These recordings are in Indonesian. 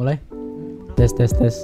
Mulai. Tes tes tes.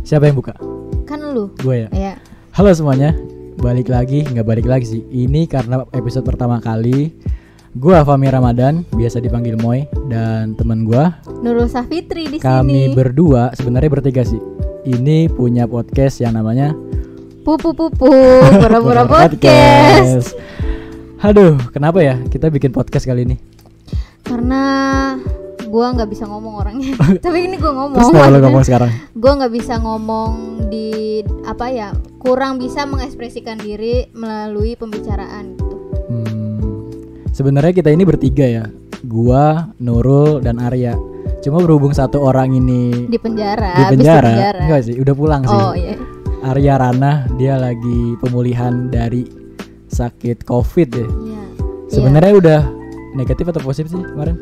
Siapa yang buka? Kan lu. Gue ya. Ya. Halo semuanya. Balik lagi, nggak balik lagi sih. Ini karena episode pertama kali. Gua Fami Ramadan, biasa dipanggil Moy dan teman gua. Nurul Safitri di Kami sini. berdua, sebenarnya bertiga sih. Ini punya podcast yang namanya Pupu pupu pura-pura podcast. Aduh, kenapa ya kita bikin podcast kali ini? Karena gua nggak bisa ngomong orangnya. Tapi ini gua ngomong. Terus lo ngomong sekarang? Gua nggak bisa ngomong di apa ya? Kurang bisa mengekspresikan diri melalui pembicaraan gitu. Hmm, sebenarnya kita ini bertiga ya. Gua, Nurul, dan Arya. Cuma berhubung satu orang ini Di penjara. di penjara. penjara. Enggak sih, udah pulang sih. Oh iya. Arya Rana dia lagi pemulihan dari sakit Covid ya. Iya. Sebenarnya udah negatif atau positif sih kemarin?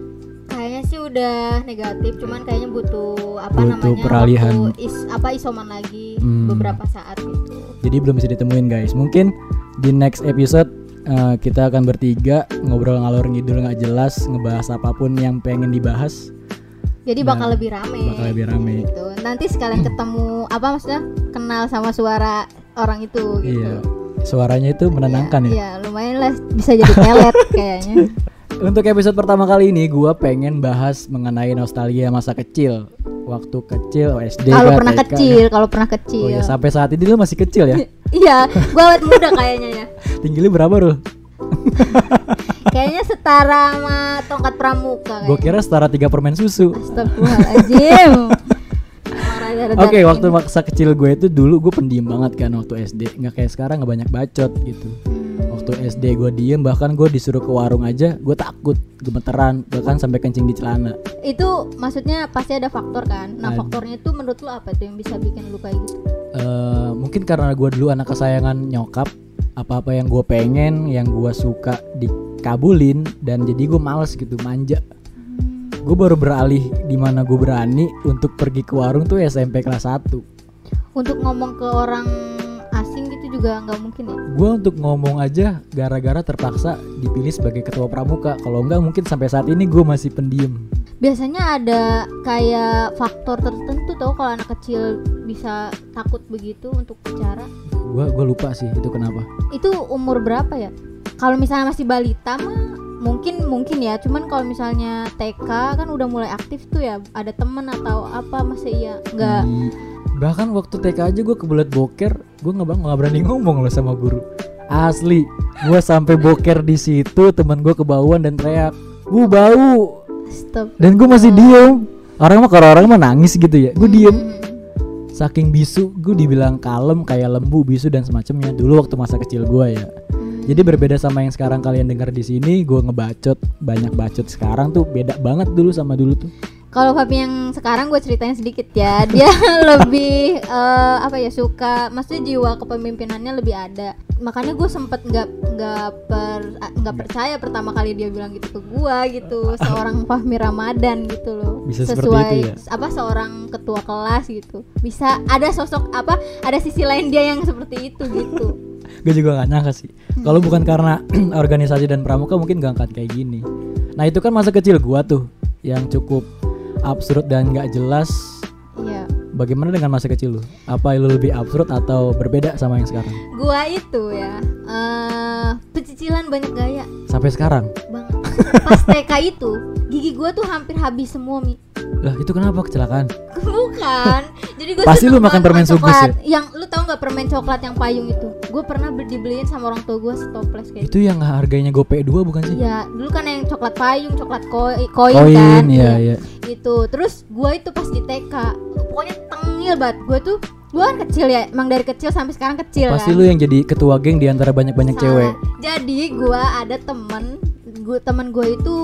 Udah negatif, cuman kayaknya butuh apa Butuh namanya? peralihan. waktu is, apa isoman lagi Hmm. beberapa saat gitu. Jadi belum bisa ditemuin guys. Mungkin di next episode eh, kita akan bertiga ngobrol ngalor ngidul nggak jelas, ngebahas apa pun yang pengen dibahas. Jadi Nah, bakal lebih rame. bakal lebih rame. Gitu. Nanti sekalian ketemu apa maksudnya? Kenal sama suara orang itu gitu. Iya. Suaranya itu menenangkan ya. Iya, lumayan lah bisa jadi pelet kayaknya. Untuk episode pertama kali ini gua pengen bahas mengenai nostalgia masa kecil. Waktu kecil SD Kalau pernah TK. kecil, kalau pernah Oh kecil. ya, sampai saat ini lu masih kecil ya? Iya, gua awet muda kayaknya ya. Tinggi lu berapa, Rul? Kayaknya setara sama tongkat pramuka Gue kira setara tiga permen susu. Astagfirullahaladzim. Oke, daging. waktu masa kecil gue itu dulu gue pendiam banget kan waktu SD. Nggak kayak sekarang nggak banyak bacot gitu. Waktu SD gue diem, bahkan gue disuruh ke warung aja, gue takut, gemeteran, bahkan sampai kencing di celana. itu maksudnya pasti ada faktor kan nah Ada. faktornya itu menurut lu apa tuh yang bisa bikin lu kayak gitu Eh, mungkin karena gue dulu anak kesayangan nyokap, apa-apa yang gue pengen, yang gue suka dikabulin, dan jadi gue males gitu, manja. Gue baru beralih di mana gue berani untuk pergi ke warung tuh SMP kelas 1 untuk ngomong ke orang juga nggak mungkin ya? Gue untuk ngomong aja gara-gara terpaksa dipilih sebagai ketua pramuka. Kalau enggak mungkin sampai saat ini gue masih pendiam. Biasanya ada kayak faktor tertentu tau kalau anak kecil bisa takut begitu untuk bicara? Gue gue lupa sih itu kenapa. Itu umur berapa ya? Kalau misalnya masih balita mah mungkin mungkin ya. Cuman kalau misalnya TK kan udah mulai aktif tuh ya. Ada temen atau apa masih iya nggak. Di- bahkan waktu TK aja gue kebelet boker gue nggak bang nggak berani ngomong loh sama guru. Asli gue sampai boker di situ teman gue kebauan dan teriak bu bau. Stop. Dan gue masih diem. Orang mah kalau orang mah nangis gitu ya gue diem. Hmm. saking bisu gue dibilang kalem kayak lembu bisu dan semacamnya. Dulu waktu masa kecil gue ya. Hmm. Jadi berbeda sama yang sekarang kalian dengar di sini, gue ngebacot banyak bacot sekarang tuh. Beda banget dulu sama dulu tuh. Kalau Fabi yang sekarang gue ceritain sedikit ya, dia lebih eh, apa ya suka, maksudnya jiwa kepemimpinannya lebih ada. Makanya gue sempet nggak nggak per ah, nggak percaya pertama kali dia bilang gitu ke gue gitu, seorang Fahmi Ramadan gitu loh. Bisa Sesuai itu ya? apa seorang ketua kelas gitu. Bisa ada sosok apa, ada sisi lain dia yang seperti itu gitu. Gue juga gak nyangka sih. Kalau bukan karena organisasi dan pramuka mungkin gak akan kayak gini. Nah itu kan masa kecil gua tuh yang cukup absurd dan gak jelas. Iya. Bagaimana dengan masa kecil lu? Apa lu lebih absurd atau berbeda sama yang sekarang? Gua itu ya, eh pecicilan banyak gaya. Sampai sekarang? Bang, pas TK itu gigi gua tuh hampir habis semua mi. Lah itu kenapa kecelakaan? Bukan. Jadi gue Pasti lu makan permen sugus ya? Yang lu tahu nggak permen coklat yang payung itu? Gue pernah beli- dibeliin sama orang tua gue stoples kayak Itu yang harganya gope 2 bukan sih? Ya, dulu kan yang coklat payung, coklat koi, koin, Koin, kan. iya iya. Itu. Terus gue itu pas di TK, pokoknya tengil banget. Gue tuh gue kan kecil ya, emang dari kecil sampai sekarang kecil Pasti kan. lu yang jadi ketua geng di antara banyak-banyak Salah. cewek. Jadi gue ada temen, gue temen gue itu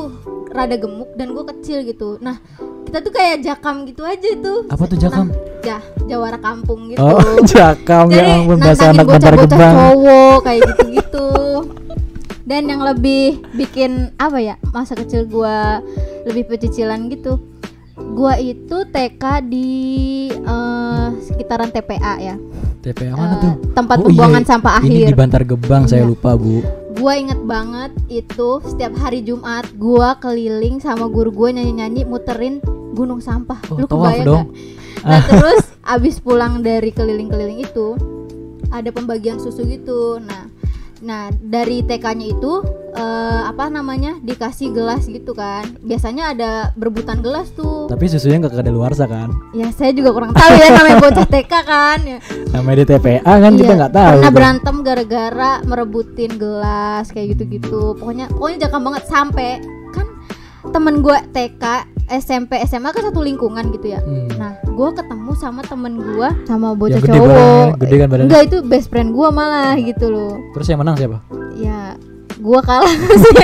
rada gemuk dan gue kecil gitu. Nah kita tuh kayak jakam gitu aja tuh. Apa tuh jakam? Nah, jah, jawara kampung gitu. Oh, jakam Jadi ya ampun bahasa anak bantar gebang. cowok kayak gitu-gitu. Dan yang lebih bikin apa ya masa kecil gua lebih pecicilan gitu. Gua itu TK di eh, sekitaran TPA ya. TPA mana Eh, tuh? tempat Oh, iya, pembuangan sampah Ini akhir. di Bantar Gebang, saya Iya. lupa, Bu. Gua inget banget itu setiap hari Jumat gua keliling sama guru gua nyanyi-nyanyi muterin gunung sampah Oh, lu kebayang dong. nggak? nah terus abis pulang dari keliling-keliling itu ada pembagian susu gitu nah nah dari TK-nya itu eh, apa namanya dikasih gelas gitu kan biasanya ada berebutan gelas tuh Tapi susunya nggak luar kan? ya saya juga kurang tahu ya namanya bocah TK kan ya Namanya di TPA kan kita Iya, nggak tahu. pernah berantem gara-gara merebutin gelas kayak gitu-gitu pokoknya pokoknya jangan banget sampai kan temen gue TK SMP SMA kan satu lingkungan gitu ya Hmm. nah gue ketemu sama temen gue sama bocah Yang gede cowok badannya, gede kan badannya. enggak itu best friend gue malah gitu loh Terus yang menang siapa? ya gue kalah sih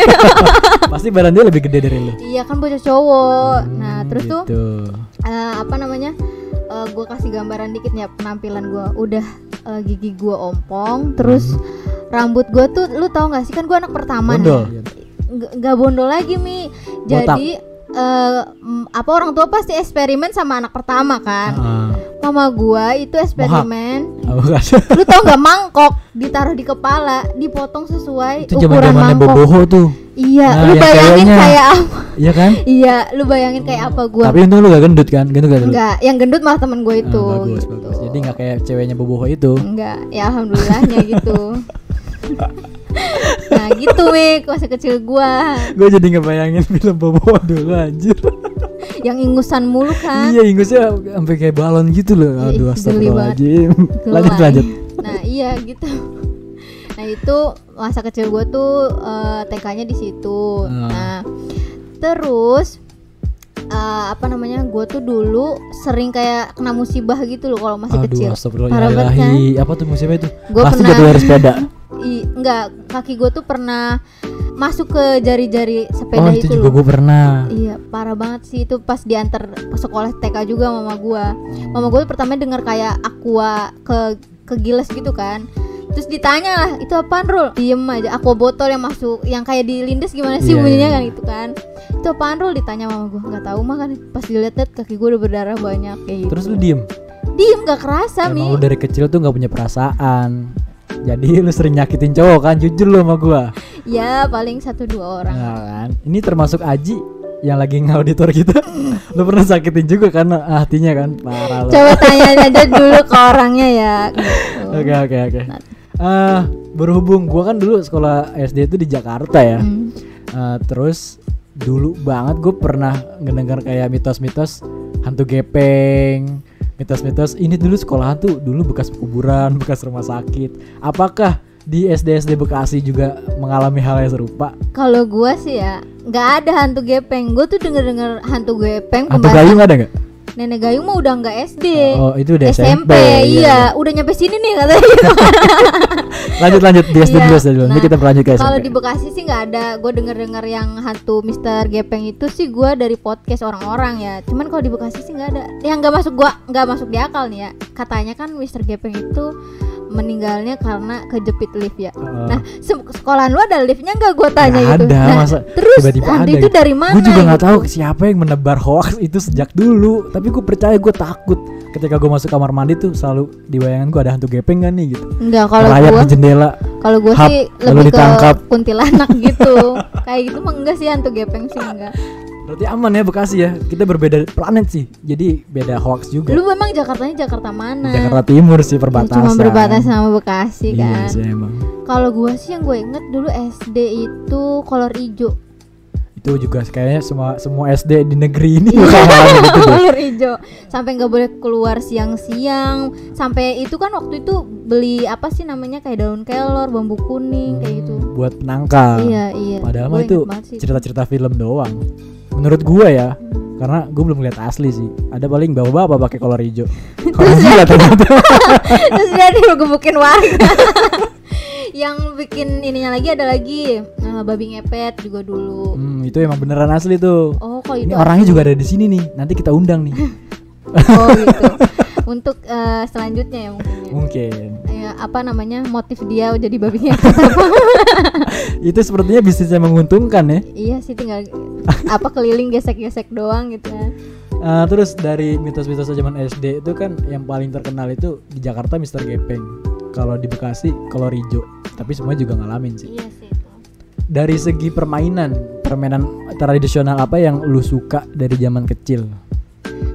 Pasti badan dia lebih gede dari lu. iya kan bocah cowok nah Hmm, terus tuh gitu. eh, apa namanya gue kasih gambaran dikit ya penampilan gue udah eh, gigi gue ompong terus rambut gue tuh lu tau gak sih kan gue anak pertama Hmm. Bondol. nih Nggak- bondol lagi mi Botak. jadi eh, mm, apa orang tua pasti eksperimen sama anak pertama kan Ah, mama gue itu eksperimen oh, lu tau nggak mangkok ditaruh di kepala dipotong sesuai itu ukuran mangkok boboho tuh. iya Nah, lu yang bayangin kayak apa Iya kan? iya lu bayangin kayak apa gue Tapi untung lu gak gendut kan? Gendut gak? Enggak, yang gendut malah temen gue Ah, itu. bagus, gitu. bagus. Jadi gak kayak ceweknya boboho itu. Enggak, ya alhamdulillahnya gitu. nah gitu Wik, masa kecil gua Gue jadi ngebayangin film boboho dulu anjir. Yang ingusan mulu kan iya, ingusnya sampai kayak balon gitu loh. Aduh, astagfirullahaladzim. Lanjut, lanjut. Nah iya gitu Nah itu masa kecil gue tuh eh, TK-nya di situ Ah. Nah terus eh, apa namanya gue tuh dulu sering kayak kena musibah gitu loh kalau masih kecil Aduh, Parah banget kan? Apa tuh musibah itu? Gua Pasti pernah- jatuh dari sepeda. I, enggak kaki gue tuh pernah masuk ke jari-jari sepeda oh, itu, itu, juga gue pernah. Iya, parah banget sih itu pas diantar sekolah TK juga mama gua. Mama gua tuh pertama dengar kayak aqua ke ke giles gitu kan. Terus ditanya lah, itu apaan Rul? Diem aja, aqua botol yang masuk yang kayak dilindes gimana sih Iya, bunyinya iya. kan gitu kan. Itu apaan Rul? Ditanya mama gua, nggak tahu mah kan pas dilihat kaki gua udah berdarah banyak kayak gitu. Terus lu diem. diem gak kerasa Emang Mi. lu dari kecil tuh gak punya perasaan. Jadi lu sering nyakitin cowok kan? Jujur lu sama gua. Ya paling satu dua orang. Nah, kan. Ini termasuk Aji yang lagi ngauditor kita. lu pernah sakitin juga kan hatinya kan? Parah lu. Coba tanya aja dulu ke orangnya ya. gitu. Oke oke oke. Eh, berhubung gua kan dulu sekolah SD itu di Jakarta ya. Hmm. Eh, terus dulu banget gue pernah ngedengar kayak mitos-mitos hantu gepeng, mitos-mitos ini dulu sekolahan tuh dulu bekas kuburan, bekas rumah sakit. Apakah di SD SD Bekasi juga mengalami hal yang serupa? Kalau gua sih ya nggak ada hantu gepeng. Gue tuh denger dengar hantu gepeng Hantu gayung ada nggak? Nenek gayung mah udah nggak SD. Oh itu udah SMP. iya, udah nyampe sini nih katanya. gitu. Lanjut lanjut di SD Iya. dulu SD dulu. Nah, kita berlanjut ke SMP. Kalau di Bekasi sih nggak ada. Gue denger dengar yang hantu Mister Gepeng itu sih gue dari podcast orang-orang ya. Cuman kalau di Bekasi sih nggak ada. Yang nggak masuk gua nggak masuk di akal nih ya. Katanya kan Mister Gepeng itu meninggalnya karena kejepit lift ya. Oh. Nah, se- sekolahan lu ada liftnya nggak gue tanya Nggak gitu. ada, Nah, masa terus tiba-tiba ada itu gitu. dari mana? Gue juga nggak gitu. tahu siapa yang menebar hoax itu sejak dulu. Tapi gue percaya gue takut ketika gue masuk kamar mandi tuh selalu di bayangan gue ada hantu gepeng kan nih gitu. Enggak kalau gua di jendela. kalau Hap, sih lebih ditangkap. ke kuntilanak gitu. Kayak gitu mah enggak sih hantu gepeng sih enggak. Berarti aman ya Bekasi ya. Kita berbeda planet sih. Jadi beda hoax juga. Lu memang Jakartanya Jakarta mana? Jakarta Timur sih perbatasan. Cuma berbatasan sama Bekasi Iya kan. sih emang. Kalau gua sih yang gue inget dulu SD itu kolor hijau. Itu juga kayaknya semua semua SD di negeri ini Iya. gitu kolor hijau. Sampai nggak boleh keluar siang-siang. Sampai itu kan waktu itu beli apa sih namanya kayak daun kelor, bambu kuning kayak gitu. Buat penangkal. Iya iya. Padahal mah itu cerita-cerita film doang. Menurut gua ya, karena gue belum lihat asli sih. Ada paling bapak-bapak pakai kolor hijau. Kalau gila ternyata. Terus dia digebukin warga. yang bikin ininya lagi ada lagi nah, babi ngepet juga dulu. Hmm, itu emang beneran asli tuh. Oh, Ini itu orangnya juga ada di sini nih. Nanti kita undang nih. Oh gitu. Untuk eh, selanjutnya ya mungkin. ya. Mungkin. Ya, apa namanya motif dia jadi babi ngepet apa? Itu sepertinya bisnis yang menguntungkan ya. iya sih tinggal apa keliling gesek-gesek doang gitu kan. Eh, terus dari mitos-mitos zaman SD itu kan yang paling terkenal itu di Jakarta Mister Gepeng. Kalau di Bekasi kolor hijau. Tapi semua juga ngalamin sih. Iya sih itu. Dari segi permainan, permainan tradisional apa yang lu suka dari zaman kecil?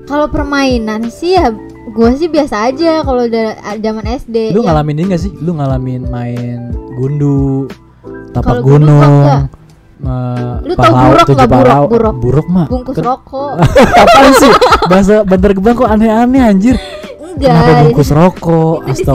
Kalau permainan sih ya gue sih biasa aja kalau udah zaman SD. Lu ya. ngalamin ini gak sih? Lu ngalamin main gundu, tapak mah gunung, eh, Lu tau buruk nggak buruk, buruk? Buruk mah. bungkus rokok. Apaan sih? Bahasa Bantar Gebang kok aneh-aneh anjir. Enggak. Kenapa bungkus rokok? itu.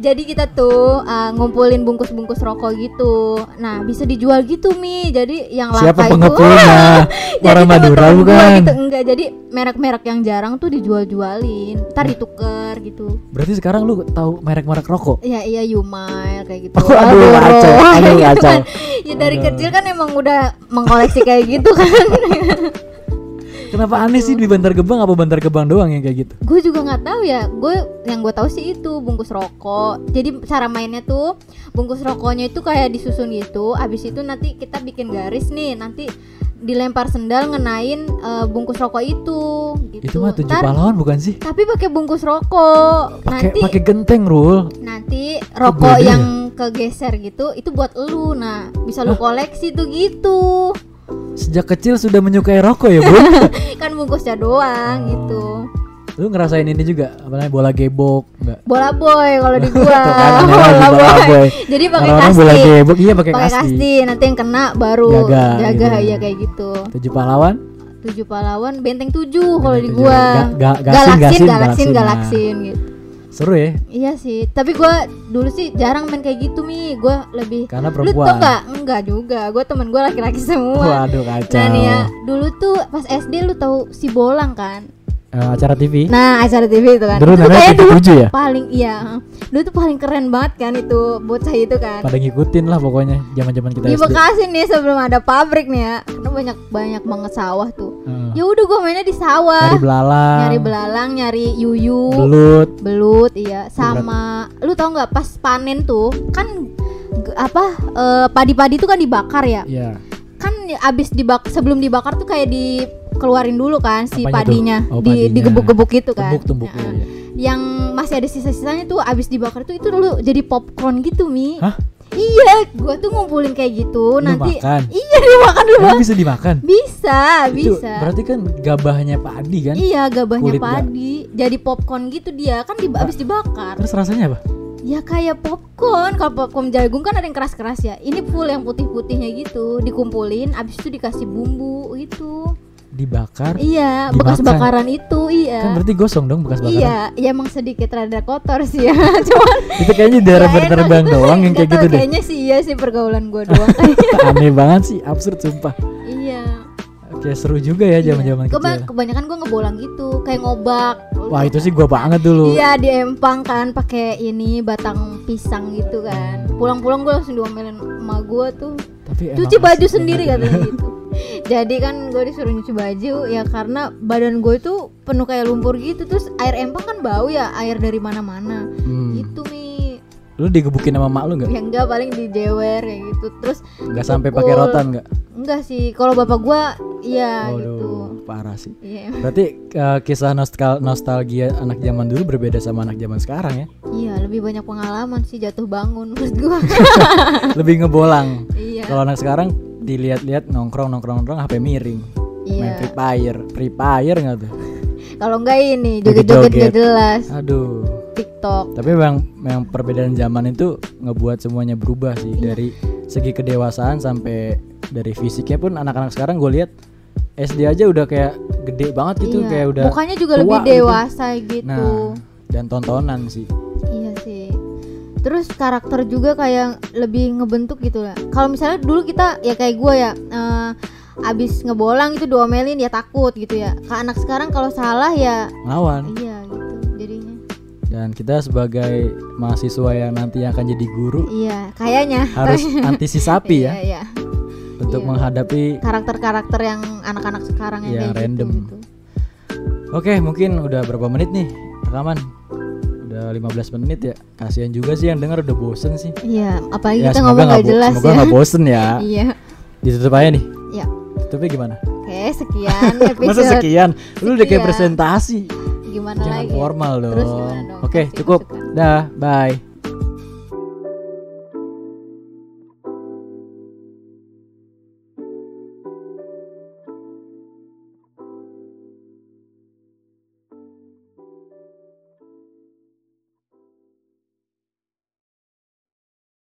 Jadi kita tuh uh, ngumpulin bungkus-bungkus rokok gitu. Nah, bisa dijual gitu Mi. Jadi yang langka Siapa itu pengepulnya? Orang Madura bukan? gitu enggak. Jadi merek-merek yang jarang tuh dijual-jualin. Ntar ditukar gitu. Berarti sekarang lu tahu merek-merek rokok? Iya iya Yumail kayak gitu. Oh, aduh, aduh, gitu kacau. kan. Ya dari Aduh. kecil kan emang udah mengkoleksi kayak gitu kan. Kenapa aneh sih di Bantar Gebang? Apa Bantar Gebang doang yang kayak gitu? gue juga nggak tahu ya. Gue yang gue tahu sih itu bungkus rokok. Jadi cara mainnya tuh bungkus rokoknya itu kayak disusun gitu. Abis itu nanti kita bikin garis nih. Nanti dilempar sendal ngenain eh, bungkus rokok itu Itu gitu mah tujuh Ntar- pahlawan bukan sih? tapi pakai bungkus rokok. Pakai nanti pakai genteng, Rul. nanti rokok beda ya? yang kegeser gitu itu buat lu. Nah bisa lu koleksi tuh gitu Sejak kecil sudah menyukai rokok ya, Bu? kan bungkusnya doang Oh. gitu lu ngerasain ini juga apa namanya bola gebok enggak? bola boy kalau di gua kan, lagi bola boy. jadi pakai Orang-orang bola kasti gebok iya pakai pakai kasti. kasti nanti yang kena baru Jaga, jaga, gitu. ya kayak gitu Tujuh pahlawan? tujuh pahlawan benteng tujuh kalau di gua Ga- ga- gasin, galaksin gasin, galaksin galaksin, nah. galaksin gitu Seru ya? iya sih tapi gua dulu sih jarang main kayak gitu mi gua lebih Karena lu tau perempuan. nggak enggak juga gua temen gua laki-laki semua Waduh kacau. nah nih ya dulu tuh pas SD lu tahu si bolang kan Eh, acara TV. nah acara TV itu kan Dulu itu namanya TV dulu 7 ya? paling iya dulu tuh paling keren banget kan itu bocah itu kan Pada ngikutin lah pokoknya zaman-zaman kita di SD. Bekasi nih sebelum ada pabrik nih ya karena banyak banyak banget sawah tuh Heeh. ya udah gua mainnya di sawah Nyari belalang. nyari belalang nyari yuyu Belut. belut iya sama lu tau nggak pas panen tuh kan apa eh, padi-padi tuh kan dibakar ya Iya. kan ya abis dibak sebelum dibakar tuh kayak dikeluarin dulu kan si Apanya tuh? padinya Oh, di digebuk-gebuk gitu kan Tumbuk-tumbuk Nah, ya, ya. yang masih ada sisa-sisanya tuh abis dibakar tuh itu dulu jadi popcorn gitu mi Hah? iya gua tuh ngumpulin kayak gitu Lu nanti makan? iya dimakan dulu Emang bisa dimakan? bisa Itu bisa berarti kan gabahnya padi kan? iya gabahnya Kulit padi jadi popcorn gitu dia kan di, abis dibakar Terus rasanya apa? ya kayak popcorn kalau popcorn jagung kan ada yang keras-keras ya ini full yang putih-putihnya gitu dikumpulin abis itu dikasih bumbu gitu Dibakar? iya bekas Dimakan. bakaran itu Kan iya berarti gosong dong bekas bakaran. iya ya emang sedikit rada kotor sih ya cuman Itu kayaknya di daerah ya Gebang gitu. doang yang kayak gitu deh. kayaknya sih iya sih pergaulan gua doang Aneh banget sih, absurd sumpah. iya Oke, seru juga ya zaman-zaman Iya. Kecil. kebanyakan gua ngebolang gitu kayak ngobak Wah, itu sih gua banget dulu. Iya diempang kan pakai ini batang pisang gitu kan. Pulang-pulang gue langsung diomelin emak gue tuh. Tapi Cuci baju sendiri katanya ya. gitu. Jadi kan gue disuruh nyuci baju ya karena badan gue tuh penuh kayak lumpur gitu terus air empang kan bau ya air dari mana-mana. Hmm. Gitu mi. Lu digebukin sama mak lu nggak? Ya enggak paling dijewer kayak gitu. Terus Nggak sampai pakai rotan nggak? Enggak sih. Kalau bapak gue iya gitu. Waduh, parah sih. Iya. Berarti eh, kisah nostal nostalgia anak zaman dulu berbeda sama anak zaman sekarang ya. Iya, lebih banyak pengalaman sih jatuh bangun menurut gue. Lebih ngebolang. iya. Kalau anak sekarang dilihat-lihat nongkrong nongkrong nongkrong HP miring. Main Iya. Free Fire, Free Fire nggak tuh? Kalau enggak ini joget-joget Joget-joget. gak jelas. Aduh. TikTok. Tapi memang memang perbedaan zaman itu ngebuat semuanya berubah sih Iya. dari segi kedewasaan sampai dari fisiknya pun anak-anak sekarang gue lihat SD aja udah kayak gede banget gitu Iya. kayak udah Mukanya juga lebih gitu. dewasa gitu. Nah, dan tontonan sih. Terus karakter juga kayak lebih ngebentuk gitu lah. Kalau misalnya dulu kita ya kayak gue ya eh, abis ngebolang itu diomelin ya takut gitu ya. Ke anak sekarang kalau salah ya Lawan. iya gitu jadinya. Dan kita sebagai mahasiswa yang nanti akan jadi guru Iya, kayaknya harus antisisapi ya Iya, iya. untuk Iya. menghadapi Karakter-karakter yang anak-anak sekarang yang Yang kayak random. gitu, gitu. Oke, mungkin udah berapa menit nih rekaman? Udah 15 menit ya. Kasihan juga sih yang denger udah bosen sih. Iya, apalagi Ya, kita ngomong gak jelas Semoga ya. nggak bosen ya. Iya. Ditutup aja nih. Ya. Tutupnya gimana? Oke, sekian episode. Masa sekian? Lu udah kayak presentasi. Gimana Jangan lagi? formal dong. Oke, Kasih cukup. Dah, bye.